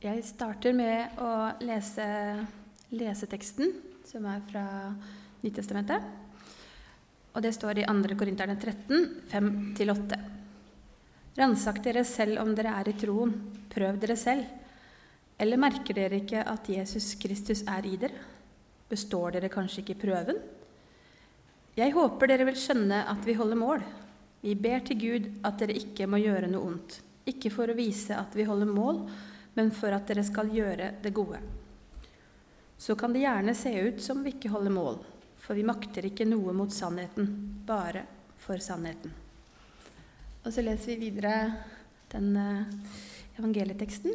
Jeg starter med å lese leseteksten, som er fra Nyttestamentet. Og det står i 2. Korinterne 13, 5-8. Ransak dere selv om dere er i troen. Prøv dere selv. Eller merker dere ikke at Jesus Kristus er i dere? Består dere kanskje ikke prøven? Jeg håper dere vil skjønne at vi holder mål. Vi ber til Gud at dere ikke må gjøre noe ondt. Ikke for å vise at vi holder mål, men for at dere skal gjøre det gode. Så kan det gjerne se ut som vi ikke holder mål, for vi makter ikke noe mot sannheten, bare for sannheten. Og så leser vi videre den eh, evangelieteksten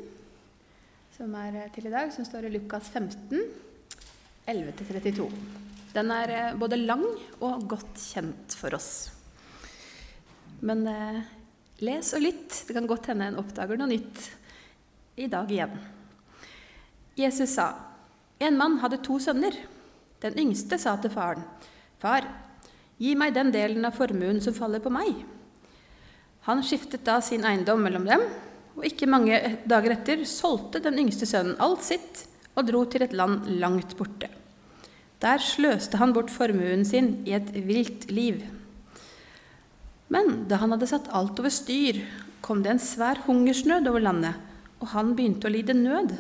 som er eh, til i dag, som står i Lukas 15, 11-32. Den er eh, både lang og godt kjent for oss. Men les og lytt. Det kan godt hende en oppdager noe nytt i dag igjen. Jesus sa, en mann hadde to sønner. Den yngste sa til faren, Far, gi meg den delen av formuen som faller på meg. Han skiftet da sin eiendom mellom dem, og ikke mange dager etter solgte den yngste sønnen alt sitt og dro til et land langt borte. Der sløste han bort formuen sin i et vilt liv. Men da han hadde satt alt over styr, kom det en svær hungersnød over landet, og han begynte å lide nød.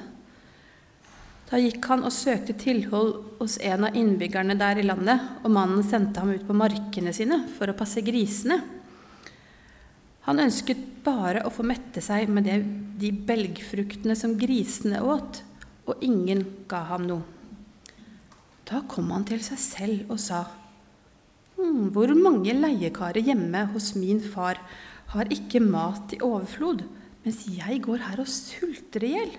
Da gikk han og søkte tilhold hos en av innbyggerne der i landet, og mannen sendte ham ut på markene sine for å passe grisene. Han ønsket bare å få mette seg med de belgfruktene som grisene åt, og ingen ga ham noe. Da kom han til seg selv og sa, hm, hvor mange leiekarer hjemme hos min far har ikke mat i overflod, mens jeg går her og sulter i hjel?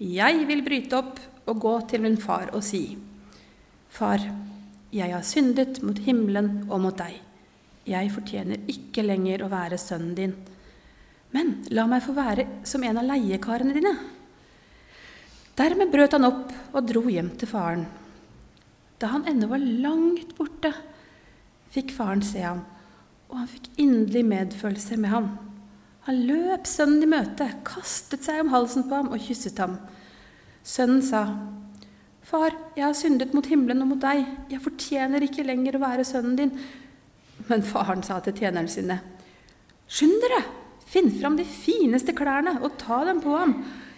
Jeg vil bryte opp og gå til min far og si, Far, jeg har syndet mot himmelen og mot deg. Jeg fortjener ikke lenger å være sønnen din. Men la meg få være som en av leiekarene dine. Dermed brøt han opp og dro hjem til faren. Da han ennå var langt borte, fikk faren se ham, og han fikk inderlig medfølelse med ham. Han løp sønnen i møte, kastet seg om halsen på ham og kysset ham. Sønnen sa, Far, jeg har syndet mot himmelen og mot deg, jeg fortjener ikke lenger å være sønnen din. Men faren sa til tjenerne sine, Skynd dere, finn fram de fineste klærne og ta dem på ham.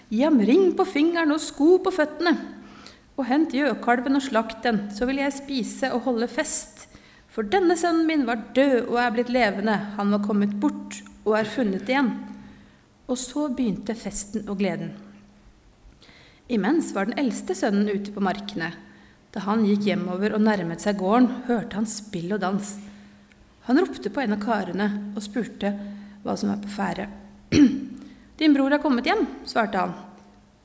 Gi ham ring på fingeren og sko på føttene og hent gjøkalven og slakt den, så vil jeg spise og holde fest. For denne sønnen min var død og er blitt levende, han var kommet bort og er funnet igjen. Og så begynte festen og gleden. Imens var den eldste sønnen ute på markene. Da han gikk hjemover og nærmet seg gården, hørte han spill og dans. Han ropte på en av karene og spurte hva som var på ferde. Din bror er kommet hjem, svarte han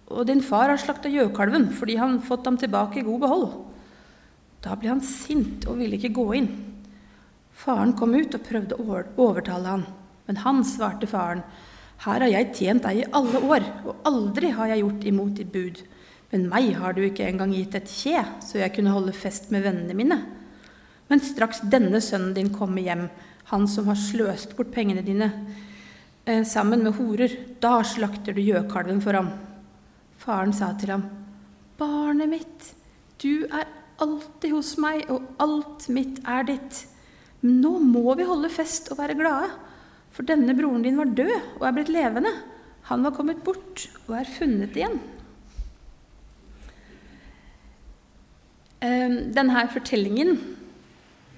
og din far har slakta gjøkalven fordi han fått ham tilbake i god behold. Da ble han sint og ville ikke gå inn. Faren kom ut og prøvde å overtale han, men han svarte faren, Her har jeg tjent deg i alle år, og aldri har jeg gjort imot ditt bud. Men meg har du ikke engang gitt et kje, så jeg kunne holde fest med vennene mine. Men straks denne sønnen din kommer hjem, han som har sløst bort pengene dine, eh, sammen med horer, da slakter du gjøkalven for ham. Faren sa til ham, 'Barnet mitt, du er alltid hos meg, og alt mitt er ditt.' Nå må vi holde fest og være glade, for denne broren din var død og er blitt levende. Han var kommet bort og er funnet igjen. Ehm, denne fortellingen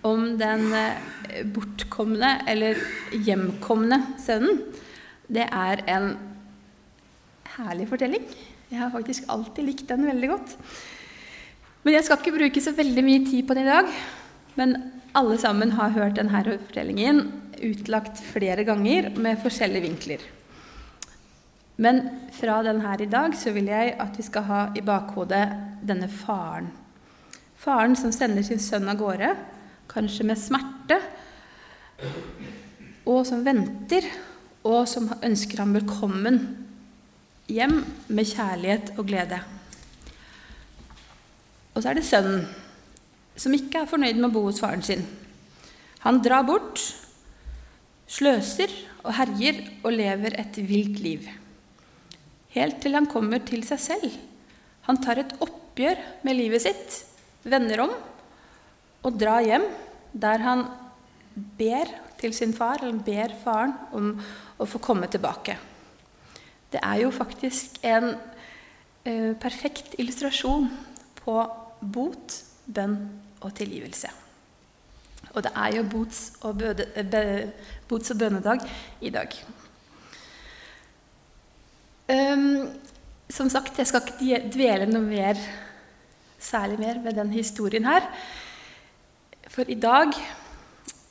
om den eh, bortkomne eller hjemkomne sønnen, det er en herlig fortelling. Jeg har faktisk alltid likt den veldig godt. Men jeg skal ikke bruke så veldig mye tid på den i dag. Men alle sammen har hørt denne fortellingen utlagt flere ganger med forskjellige vinkler. Men fra den her i dag så vil jeg at vi skal ha i bakhodet denne faren. Faren som sender sin sønn av gårde, kanskje med smerte, og som venter, og som ønsker ham velkommen hjem med kjærlighet og glede. Og så er det sønnen, som ikke er fornøyd med å bo hos faren sin. Han drar bort, sløser og herjer og lever et vilt liv. helt til han kommer til seg selv. Han tar et oppgjør med livet sitt, vender om og drar hjem, der han ber til sin far, eller ber faren om å få komme tilbake. Det er jo faktisk en eh, perfekt illustrasjon på bot, bønn og tilgivelse. Og det er jo bots- og, bøde, be, bots og bønnedag i dag. Um, som sagt, jeg skal ikke dvele noe mer, særlig mer ved den historien her. For i dag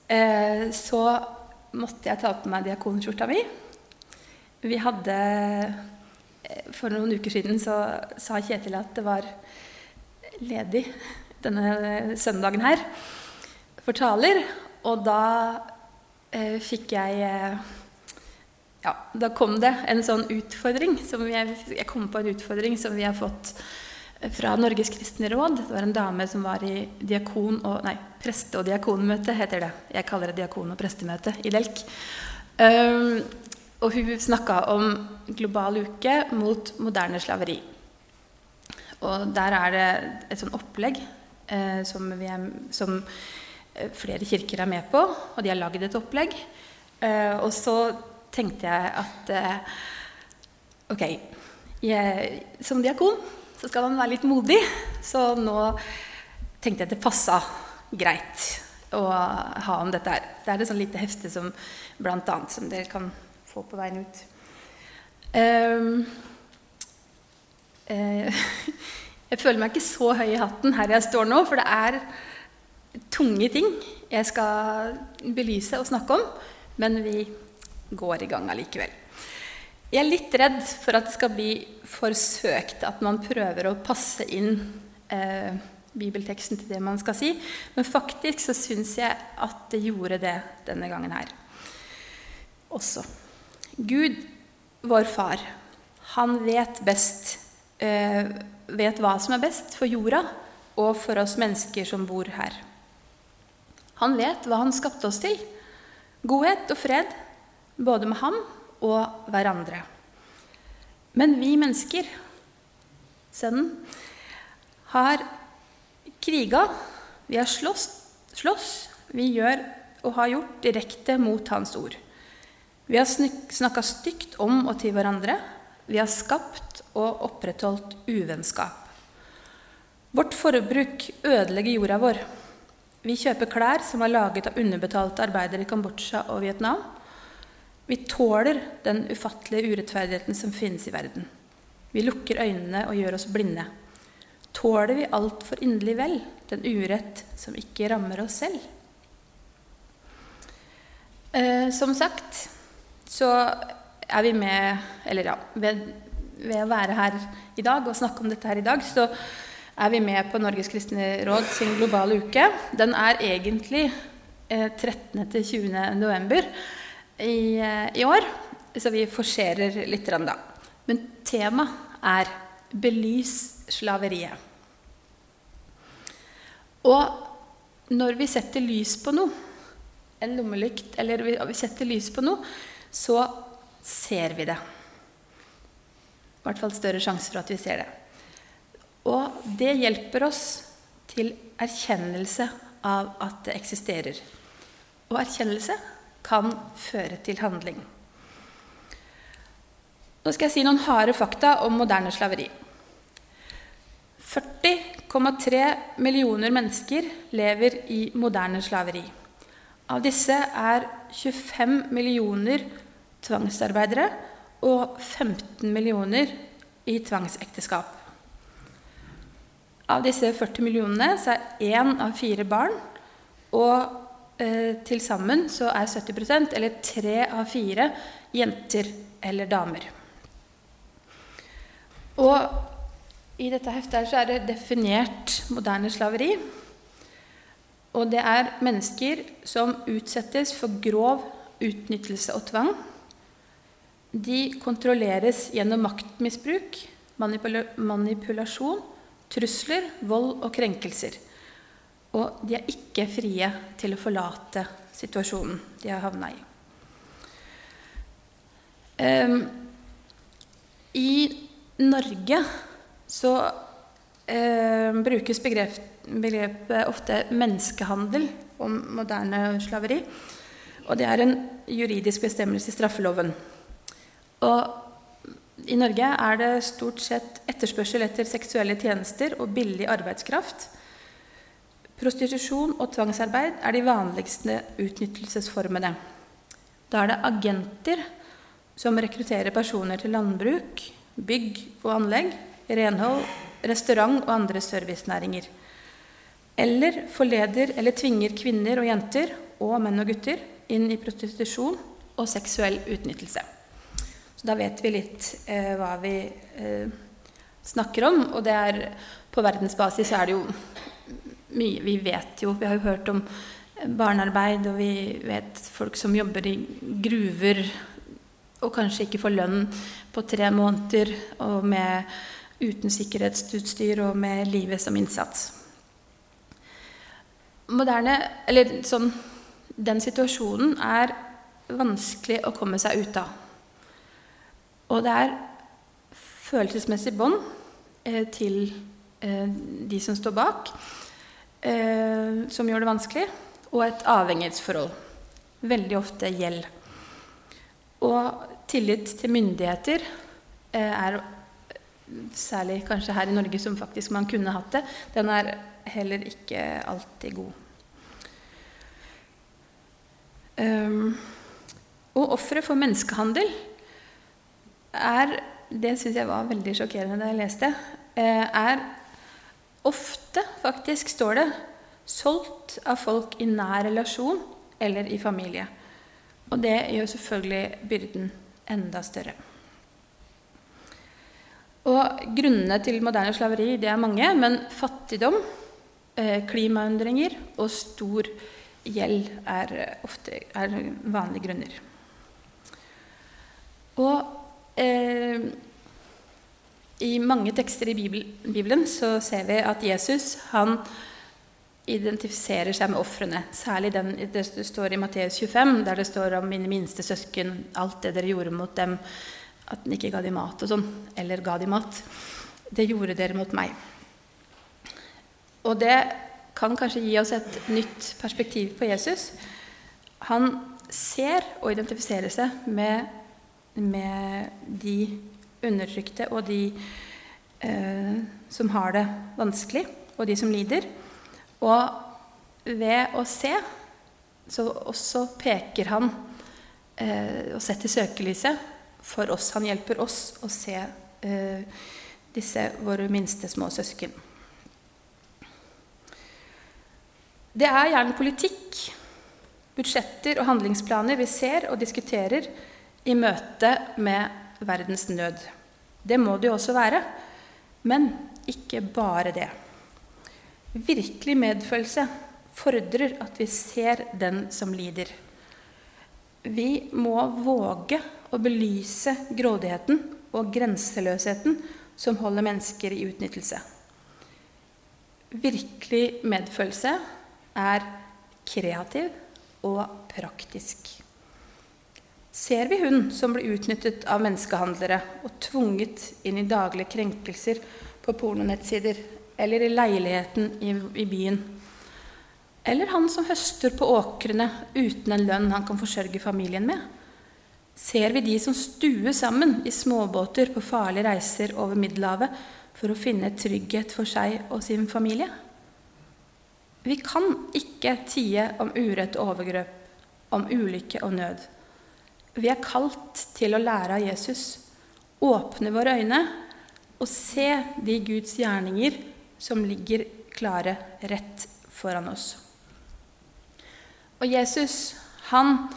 eh, så måtte jeg ta på meg diakonskjorta mi. Vi hadde eh, For noen uker siden så sa Kjetil at det var ledig denne søndagen her for taler. Og da eh, fikk jeg eh, Ja, da kom det en sånn utfordring som jeg, jeg kom på en utfordring som vi har fått fra Norges kristne råd. Det var en dame som var i diakon og, nei, preste- og diakonmøte, heter det. Jeg kaller det diakon- og prestemøte i Delk. Um, og hun snakka om global uke mot moderne slaveri. Og der er det et sånn opplegg eh, som, er, som, eh, flere kirker er med på, og de har lagd et opplegg. Eh, og så tenkte jeg at eh, ok, jeg, som diakon så skal man være litt modig. Så nå tenkte jeg at det passa greit å ha om dette her. Det er et sånn lite hefte som blant annet som dere kan få på veien ut. Um, uh, jeg føler meg ikke så høy i hatten her jeg står nå, for det er tunge ting jeg skal belyse og snakke om. Men vi går i gang allikevel. Jeg er litt redd for at det skal bli for søkt, at man prøver å passe inn eh, bibelteksten til det man skal si. Men faktisk så syns jeg at det gjorde det denne gangen her også. Gud, vår far, han vet best, eh, vet hva som er best for jorda og for oss mennesker som bor her. Han vet hva han skapte oss til. Godhet og fred, både med ham og hverandre. Men vi mennesker, sønnen, har kriga, vi har slåss, slåss, vi gjør og har gjort direkte mot Hans ord. Vi har snakka stygt om og til hverandre. Vi har skapt og opprettholdt uvennskap. Vårt forbruk ødelegger jorda vår. Vi kjøper klær som er laget av underbetalte arbeidere i Kambodsja og Vietnam. Vi tåler den ufattelige urettferdigheten som finnes i verden. Vi lukker øynene og gjør oss blinde. Tåler vi altfor inderlig vel den urett som ikke rammer oss selv? Eh, som sagt så er vi med Eller ja, ved, ved, å være her i dag og snakke om dette her i dag, så er vi med på Norges kristne råd sin globale uke. Den er egentlig eh, 13. til 20. november i, eh, i år, så vi forserer litt da. Men temaet er 'belys slaveriet'. Og når vi setter lys på noe, en lommelykt, eller vi setter lys på noe, så ser vi det. I hvert fall større sjanse for at vi ser det. Og det hjelper oss til erkjennelse av at det eksisterer. Og erkjennelse kan føre til handling. Nå skal jeg si noen harde fakta om moderne slaveri. 40,3 millioner mennesker lever i moderne slaveri. Av disse er 25 millioner tvangsarbeidere og 15 millioner i tvangsekteskap. Av disse 40 millionene så er én av fire barn, og eh, til sammen så er 70% eller tre av fire, jenter eller damer. Og i dette heftet så er det definert moderne slaveri. Og det er mennesker som utsettes for grov utnyttelse og tvang. De kontrolleres gjennom maktmisbruk, manipula manipulasjon, trusler, vold og krenkelser. Og de er ikke frie til å forlate situasjonen de har havna i. Um, I Norge så um, brukes begrep, begrepet ofte menneskehandel om moderne slaveri. Og det er en juridisk bestemmelse i straffeloven. Og i Norge er det stort sett etterspørsel etter seksuelle tjenester og billig arbeidskraft. Prostitusjon og tvangsarbeid er de vanligste utnyttelsesformene. Da er det agenter som rekrutterer personer til landbruk, bygg og anlegg, renhold, restaurant og andre servicenæringer. Eller forleder eller tvinger kvinner og jenter og menn og gutter inn i prostitusjon og seksuell utnyttelse. Så da vet vi litt eh, hva vi eh, snakker om. Og det er på verdensbasis er det jo mye Vi vet jo Vi har jo hørt om barnearbeid, og vi vet folk som jobber i gruver og kanskje ikke får lønn på tre måneder, og med, uten sikkerhetsutstyr og med livet som innsats. Moderne, eller sånn, Den situasjonen er vanskelig å komme seg ut av. Og det er følelsesmessig bånd eh, til eh, de som står bak, eh, som gjør det vanskelig, og et avhengighetsforhold. Veldig ofte gjeld. Og tillit til myndigheter er særlig kanskje her i Norge, som faktisk man kunne hatt det, den er heller ikke alltid god. Um, og ofre for menneskehandel er Det syns jeg var veldig sjokkerende da jeg leste. Eh, er ofte, faktisk, står det, solgt av folk i nær relasjon eller i familie. Og det gjør selvfølgelig byrden enda større. Og Grunnene til moderne slaveri det er mange, men fattigdom, eh, klimaendringer og stor gjeld er ofte er vanlige grunner. Og eh, i mange tekster i Bibelen så ser vi at Jesus han identifiserer seg med ofrene. Særlig den det står i Matteus 25, der det står om mine minste søsken, alt det dere gjorde mot dem, at den ikke ga dem mat og sånn, eller ga dem mat. Det gjorde dere mot meg. Og det kan kanskje gi oss et nytt perspektiv på Jesus. Han ser og identifiserer seg med, med de undertrykte og de eh, som har det vanskelig, og de som lider. Og ved å se så også peker han eh, og setter søkelyset for oss. Han hjelper oss å se eh, disse våre minste små søsken. Det er gjerne politikk, budsjetter og handlingsplaner vi ser og diskuterer i møte med verdens nød. Det må det jo også være, men ikke bare det. Virkelig medfølelse fordrer at vi ser den som lider. Vi må våge å belyse grådigheten og grenseløsheten som holder mennesker i utnyttelse. Virkelig medfølelse er kreativ og praktisk. Ser vi hun som blir utnyttet av menneskehandlere og tvunget inn i daglige krenkelser på pornonettsider eller i leiligheten i, i byen. Eller han som høster på åkrene uten en lønn han kan forsørge familien med. Ser vi de som stuer sammen i småbåter på farlige reiser over Middelhavet for å finne trygghet for seg og sin familie? Vi kan ikke tie om urett og overgrep, om ulykke og nød. Vi er kalt til å lære av Jesus, åpne våre øyne og se de Guds gjerninger som ligger klare rett foran oss. Og Jesus, han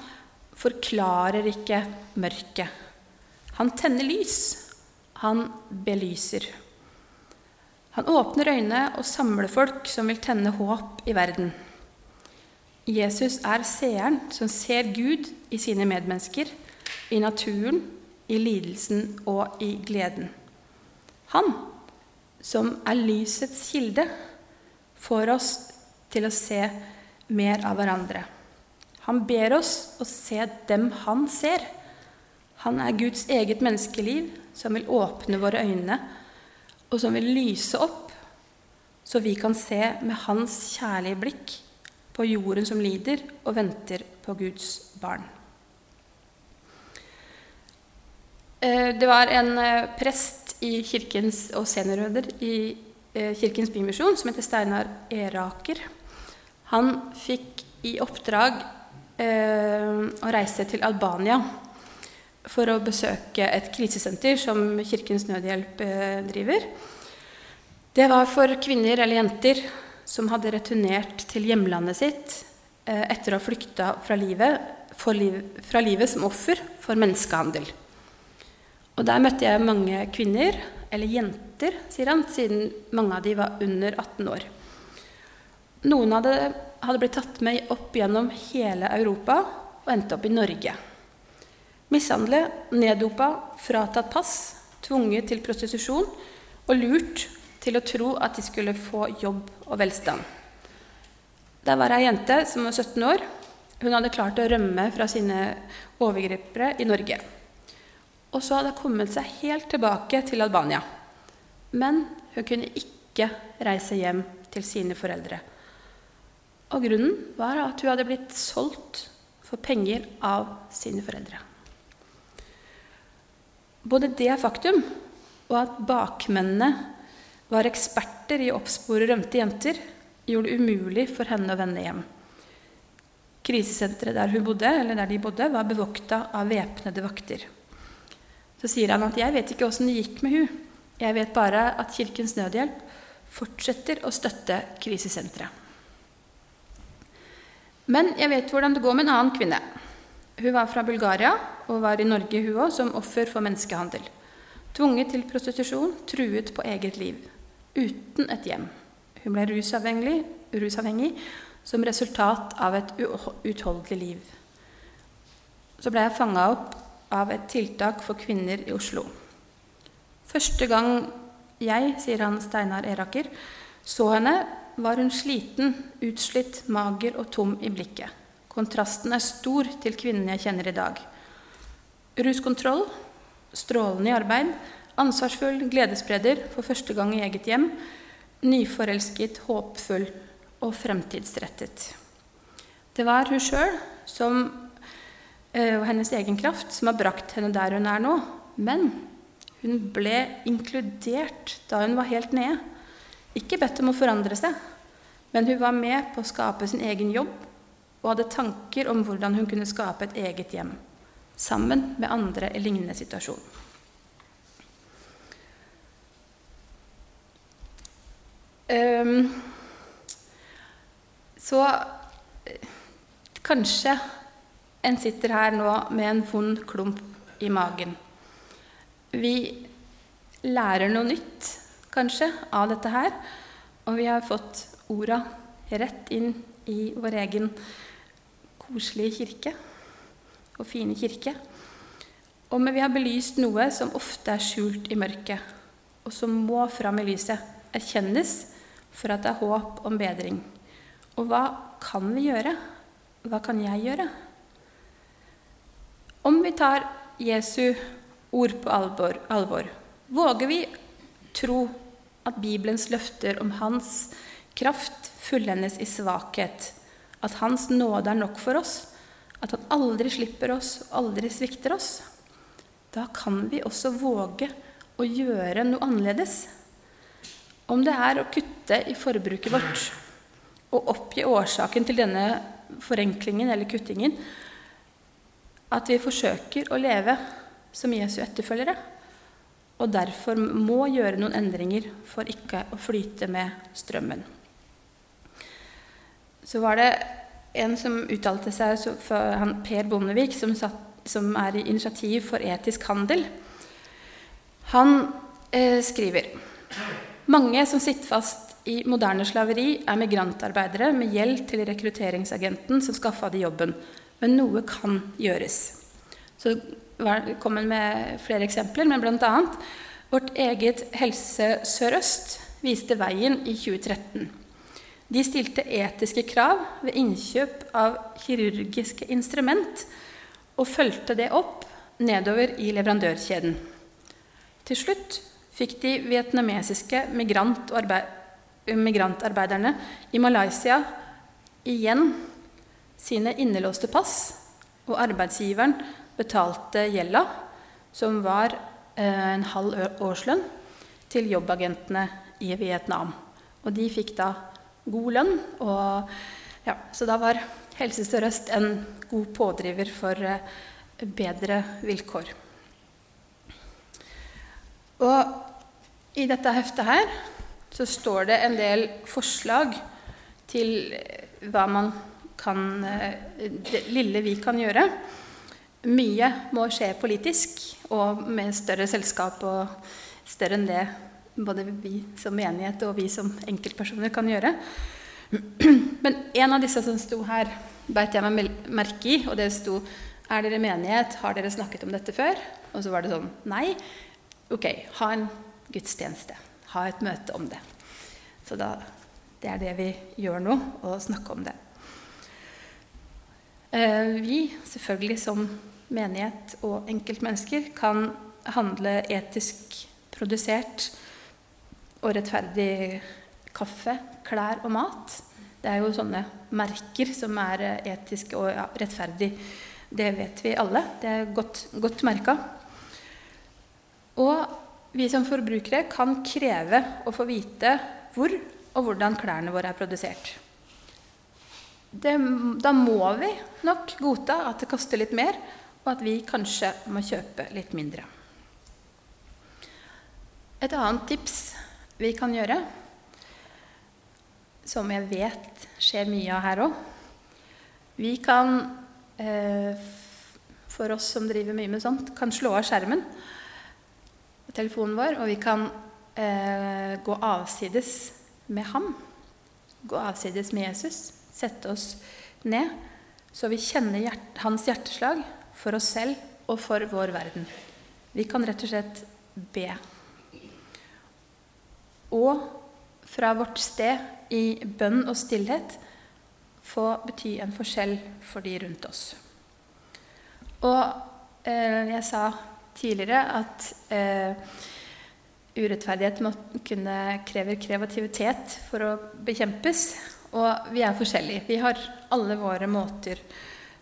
forklarer ikke mørket. Han tenner lys. Han belyser. Han åpner øyne og samler folk som vil tenne håp i verden. Jesus er seeren som ser Gud i sine medmennesker, i naturen, i lidelsen og i gleden. Han som er lysets kilde, får oss til å se mer av hverandre. Han ber oss å se dem han ser. Han er Guds eget menneskeliv, som vil åpne våre øyne, og som vil lyse opp, så vi kan se med hans kjærlige blikk på jorden som lider og venter på Guds barn. Eh, det var en eh, prest i kirkens, og seniorleder i eh, Kirkens Bymisjon som heter Steinar Eraker. Han fikk i oppdrag å reise til Albania for å besøke et krisesenter som Kirkens Nødhjelp eh, driver. Det var for kvinner eller jenter som hadde returnert til hjemlandet sitt eh, etter å ha flykta fra livet, liv, fra livet som offer for menneskehandel. Og Der møtte jeg mange kvinner, eller jenter, sier han, siden mange av de var under 18 år. Noen av dem hadde blitt tatt med opp gjennom hele Europa og endte opp i Norge. Mishandle, neddopa, fratatt pass, tvunget til prostitusjon og lurt til å tro at de skulle få jobb og velstand. Der var ei jente som var 17 år. Hun hadde klart å rømme fra sine overgripere i Norge. Og så hadde hun kommet seg helt tilbake til Albania. Men hun kunne ikke reise hjem til sine foreldre. Og grunnen var at hun hadde blitt solgt for penger av sine foreldre. Både det faktum og at bakmennene var eksperter i å oppspore rømte jenter, gjorde det umulig for henne å vende hjem. Krisesenteret der hun bodde, eller der de bodde, var bevokta av væpnede vakter. Så sier han at 'jeg vet ikke åssen det gikk med hun. Jeg vet bare at Kirkens Nødhjelp fortsetter å støtte krisesenteret. Men jeg vet hvordan det går med en annen kvinne. Hun var fra Bulgaria og var i Norge hun òg, som offer for menneskehandel. Tvunget til prostitusjon, truet på eget liv. Uten et hjem. Hun ble rusavhengig, rusavhengig som resultat av et uutholdelig liv. Så ble jeg fanga opp av et tiltak for kvinner i Oslo. Første gang jeg, sier han Steinar Eraker, så henne, var hun sliten, utslitt, mager og tom i blikket. Kontrasten er stor til kvinnen jeg kjenner i dag. Ruskontroll, strålende i arbeid, ansvarsfull gledesspreder for første gang i eget hjem, nyforelsket, håpfull og fremtidsrettet. Det var hun sjøl eh, og hennes egen kraft som har brakt henne der hun er nå. Men hun ble inkludert da hun var helt nede. Ikke bedt om å forandre seg, men hun var med på å skape sin egen jobb og hadde tanker om hvordan hun kunne skape et eget hjem, sammen med andre i lignende situasjon. Um, så kanskje en sitter her nå med en vond klump i magen. Vi lærer noe nytt, kanskje, av dette her. Og vi har fått orda rett inn i vår egen koselige kirke og fine kirke. Og vi har belyst noe som ofte er skjult i mørket, og som må fram i lyset, erkjennes for at det er håp om bedring. Og hva kan vi gjøre? Hva kan jeg gjøre? Om vi tar Jesu ord på alvor, alvor våger vi tro at Bibelens løfter om hans kraft fullendes i svakhet, at Hans nåde er nok for oss, at Han aldri slipper oss aldri svikter oss, da kan vi også våge å gjøre noe annerledes. Om det er å kutte i forbruket vårt og oppgi årsaken til denne forenklingen eller kuttingen, at vi forsøker å leve som Jesu etterfølgere, og derfor må gjøre noen endringer for ikke å flyte med strømmen så var det en som uttalte seg han, Per Bondevik, som, satt, som, er i Initiativ for etisk handel. Han eh, skriver mange som sitter fast i moderne slaveri, er migrantarbeidere med gjeld til rekrutteringsagenten som skaffa de jobben. Men noe kan gjøres. Så kom han med flere eksempler, men bl.a. vårt eget Helse Sør-Øst viste veien i 2013. De stilte etiske krav ved innkjøp av kirurgiske instrument og fulgte det opp nedover i leverandørkjeden. Til slutt fikk de vietnamesiske migrant migrantarbeiderne i Malaysia igjen sine innelåste pass, og arbeidsgiveren betalte gjelda, som var eh, en halv årslønn, til jobbagentene i Vietnam. Og de fikk da god lønn. Og, ja, så da var Helse Sør-Øst en god pådriver for eh, bedre vilkår. Og i dette heftet her så står det en del forslag til hva man kan Det lille vi kan gjøre. Mye må skje politisk og med større selskap og større enn det både vi som menighet og vi som enkeltpersoner kan gjøre. Men en av disse som sto her, beit jeg meg merke i, og det sto Er dere menighet? Har dere snakket om dette før? Og så var det sånn Nei. Ok, ha en gudstjeneste. Ha et møte om det. Så da, det er det vi gjør nå, å snakke om det. Eh, vi, selvfølgelig som menighet og enkeltmennesker, kan handle etisk produsert og rettferdig kaffe, klær og mat. Det er jo sånne merker som er eh, etiske og ja, rettferdig. Det vet vi alle. Det er godt, godt merka. Og vi som forbrukere kan kreve å få vite hvor og hvordan klærne våre er produsert. Det, da må vi nok godta at det koster litt mer, og at vi kanskje må kjøpe litt mindre. Et annet tips vi kan gjøre, som jeg vet skjer mye av her òg Vi kan, eh, for oss som driver mye med sånt, kan slå av skjermen på telefonen vår, og vi kan eh, gå avsides med ham. Gå avsides med Jesus. Sette oss ned så vi kjenner hjert hans hjerteslag for oss selv og for vår verden. Vi kan rett og slett be og fra vårt sted i bønn og stillhet få bety en forskjell for de rundt oss. Og eh, jeg sa tidligere at eh, urettferdighet må kunne kreve kreativitet for å bekjempes. Og vi er forskjellige. Vi har alle våre måter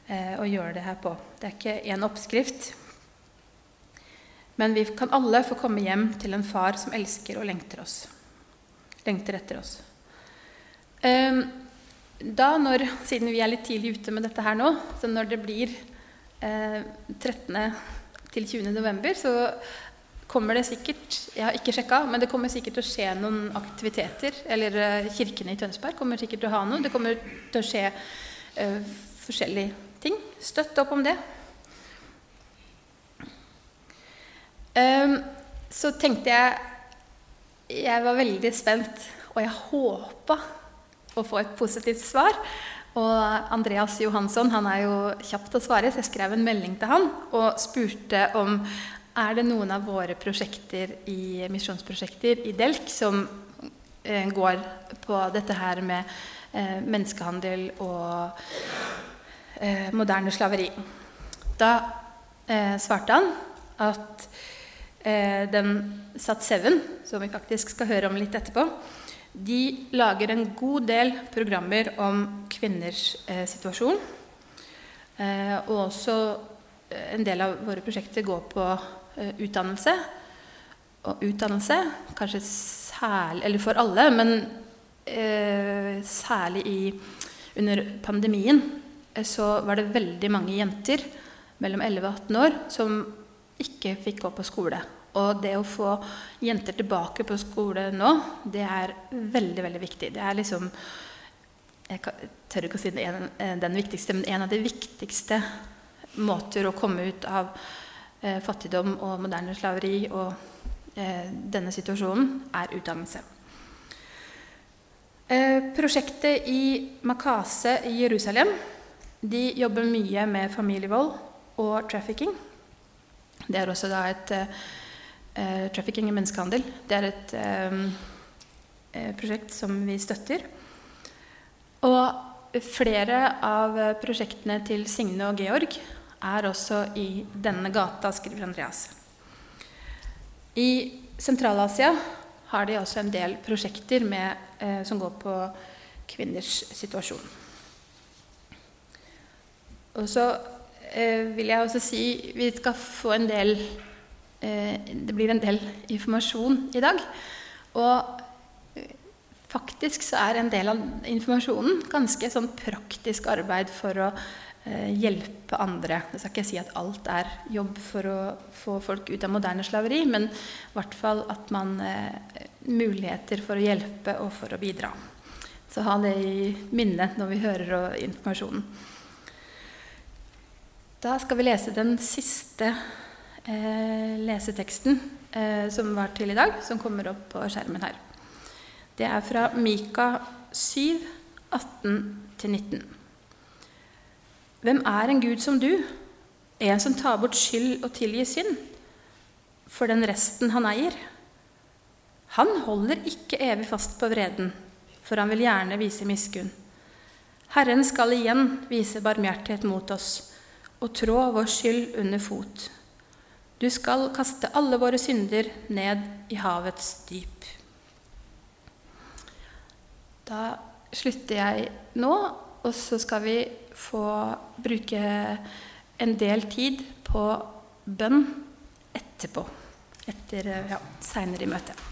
eh, å gjøre det her på. Det er ikke én oppskrift. Men vi kan alle få komme hjem til en far som elsker og lengter oss lengter etter oss. Eh, da, når, siden vi er litt tidlig ute med dette her nå, så når det blir 13. Eh, til 20. november, så kommer det sikkert Jeg har ikke sjekka, men det kommer sikkert til å skje noen aktiviteter. Eller uh, kirkene i Tønsberg kommer sikkert til å ha noe. Det kommer til å skje uh, forskjellige ting. Støtt opp om det. Um, så tenkte jeg jeg var veldig spent, og jeg håpa å få et positivt svar. Og Andreas Johansson han er jo kjapp til å svare, så jeg skrev en melding til han og spurte om er det noen av våre prosjekter i misjonsprosjekter i Delk som eh, går på dette her med eh, menneskehandel og eh, moderne slaveri. Da eh, svarte han at Eh, den Sat7, som vi faktisk skal høre om litt etterpå, de lager en god del programmer om kvinners eh, situasjon. Og også en del av våre prosjekter går på utdannelse. Og utdannelse, kanskje særlig Eller for alle, men eh, særlig i, under pandemien så var det veldig mange jenter mellom 11 og 18 år som ikke fikk gå på skole. Og det å få jenter tilbake på skole nå, det er veldig, veldig viktig. Det er liksom Jeg tør ikke å si den, den viktigste, men en av de viktigste måter å komme ut av eh, fattigdom og moderne slaveri og eh, denne situasjonen, er utdannelse. Eh, prosjektet i Makase i Jerusalem de jobber mye med familievold og trafficking. Det er også da et Trafficking i menneskehandel. Det er et prosjekt som vi støtter. Og flere av prosjektene til Signe og Georg er også i denne gata, skriver Andreas. I Sentral-Asia har de også en del prosjekter med, eh, som går på kvinners situasjon. Og så eh, vil jeg også si vi skal få en del eh, Det blir en del informasjon i dag. Og eh, faktisk så er en del av informasjonen ganske sånn praktisk arbeid for å hjelpe andre. Jeg skal ikke si at alt er jobb for å få folk ut av moderne slaveri, men i hvert fall at man eh, muligheter for å hjelpe og for å bidra. Så ha det i minne når vi hører informasjonen. Da skal vi lese den siste eh, leseteksten eh, som var til i dag, som kommer opp på skjermen her. Det er fra Mika 7, 18-19. Hvem er en Gud som du, en som tar bort skyld og tilgir synd, for den resten han eier? Han holder ikke evig fast på vreden, for han vil gjerne vise miskunn. Herren skal igjen vise barmhjertighet mot oss og trå vår skyld under fot. Du skal kaste alle våre synder ned i havets dyp. Da slutter jeg nå, og så skal vi få bruke en del tid på bønn etterpå. Etter, ja, seinere i møtet.